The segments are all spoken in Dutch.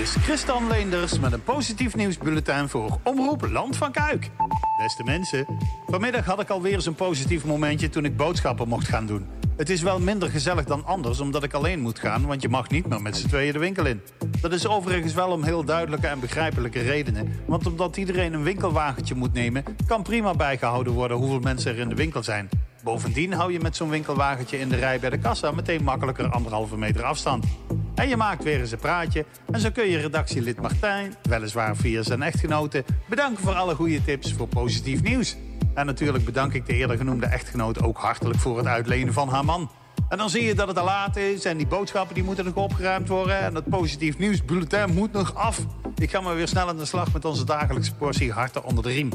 is Leenders met een positief nieuwsbulletin voor Omroep Land van Kuik. Beste mensen, vanmiddag had ik alweer een positief momentje toen ik boodschappen mocht gaan doen. Het is wel minder gezellig dan anders omdat ik alleen moet gaan, want je mag niet meer met z'n tweeën de winkel in. Dat is overigens wel om heel duidelijke en begrijpelijke redenen. Want omdat iedereen een winkelwagentje moet nemen, kan prima bijgehouden worden hoeveel mensen er in de winkel zijn. Bovendien hou je met zo'n winkelwagentje in de rij bij de kassa meteen makkelijker anderhalve meter afstand. En je maakt weer eens een praatje. En zo kun je redactielid Martijn, weliswaar via zijn echtgenote, bedanken voor alle goede tips voor positief nieuws. En natuurlijk bedank ik de eerder genoemde echtgenoot ook hartelijk voor het uitlenen van haar man. En dan zie je dat het te laat is en die boodschappen die moeten nog opgeruimd worden. En dat positief nieuwsbulletin moet nog af. Ik ga maar weer snel aan de slag met onze dagelijkse portie harten onder de riem.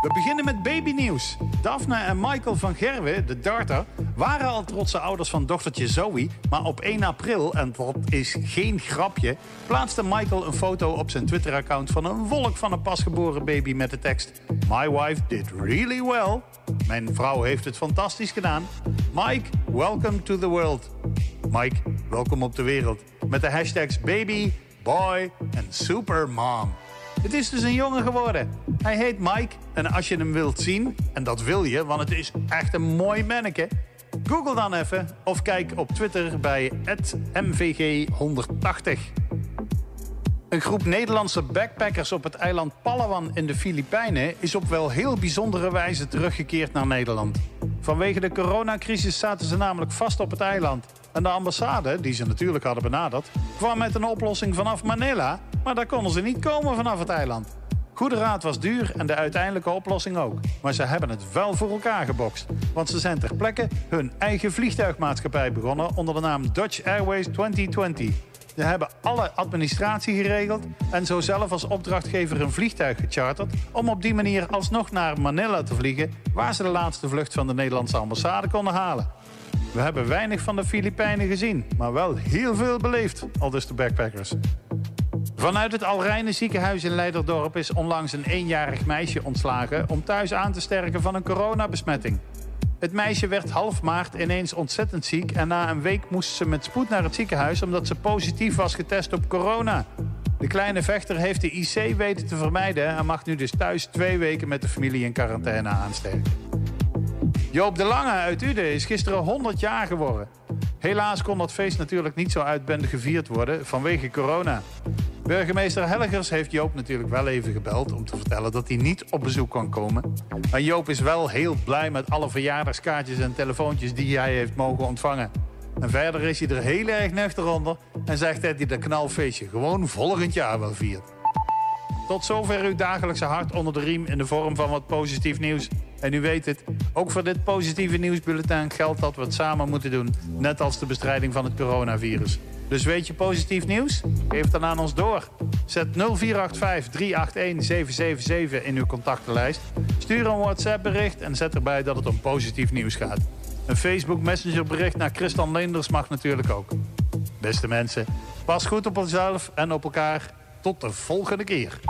We beginnen met babynieuws. Daphne en Michael van Gerwe, de darter, waren al trotse ouders van dochtertje Zoe. Maar op 1 april, en dat is geen grapje, plaatste Michael een foto op zijn Twitter-account van een wolk van een pasgeboren baby met de tekst: My wife did really well. Mijn vrouw heeft het fantastisch gedaan. Mike, welcome to the world. Mike, welkom op de wereld. Met de hashtags baby, boy en supermom. Het is dus een jongen geworden. Hij heet Mike en als je hem wilt zien, en dat wil je, want het is echt een mooi manneke... Google dan even of kijk op Twitter bij MVG180. Een groep Nederlandse backpackers op het eiland Palawan in de Filipijnen is op wel heel bijzondere wijze teruggekeerd naar Nederland. Vanwege de coronacrisis zaten ze namelijk vast op het eiland. En de ambassade, die ze natuurlijk hadden benaderd, kwam met een oplossing vanaf Manila, maar daar konden ze niet komen vanaf het eiland. Goede raad was duur en de uiteindelijke oplossing ook. Maar ze hebben het wel voor elkaar gebokst. Want ze zijn ter plekke hun eigen vliegtuigmaatschappij begonnen onder de naam Dutch Airways 2020. Ze hebben alle administratie geregeld en zo zelf als opdrachtgever een vliegtuig gecharterd om op die manier alsnog naar Manila te vliegen, waar ze de laatste vlucht van de Nederlandse ambassade konden halen. We hebben weinig van de Filipijnen gezien, maar wel heel veel beleefd, al dus de backpackers. Vanuit het Alrijne ziekenhuis in Leiderdorp is onlangs een eenjarig meisje ontslagen om thuis aan te sterken van een coronabesmetting. Het meisje werd half maart ineens ontzettend ziek en na een week moest ze met spoed naar het ziekenhuis omdat ze positief was getest op corona. De kleine vechter heeft de IC weten te vermijden en mag nu dus thuis twee weken met de familie in quarantaine aansterken. Joop de Lange uit Uden is gisteren 100 jaar geworden. Helaas kon dat feest natuurlijk niet zo uitbendig gevierd worden vanwege corona. Burgemeester Helgers heeft Joop natuurlijk wel even gebeld om te vertellen dat hij niet op bezoek kan komen. Maar Joop is wel heel blij met alle verjaardagskaartjes en telefoontjes die hij heeft mogen ontvangen. En verder is hij er heel erg nuchter onder en zegt dat hij dat knalfeestje gewoon volgend jaar wel viert. Tot zover uw dagelijkse hart onder de riem in de vorm van wat positief nieuws. En u weet het, ook voor dit positieve nieuwsbulletin geldt dat we het samen moeten doen. Net als de bestrijding van het coronavirus. Dus weet je positief nieuws? Geef het dan aan ons door. Zet 0485 381 777 in uw contactenlijst. Stuur een WhatsApp bericht en zet erbij dat het om positief nieuws gaat. Een Facebook Messenger bericht naar Christian Leenders mag natuurlijk ook. Beste mensen, pas goed op onszelf en op elkaar. Tot de volgende keer.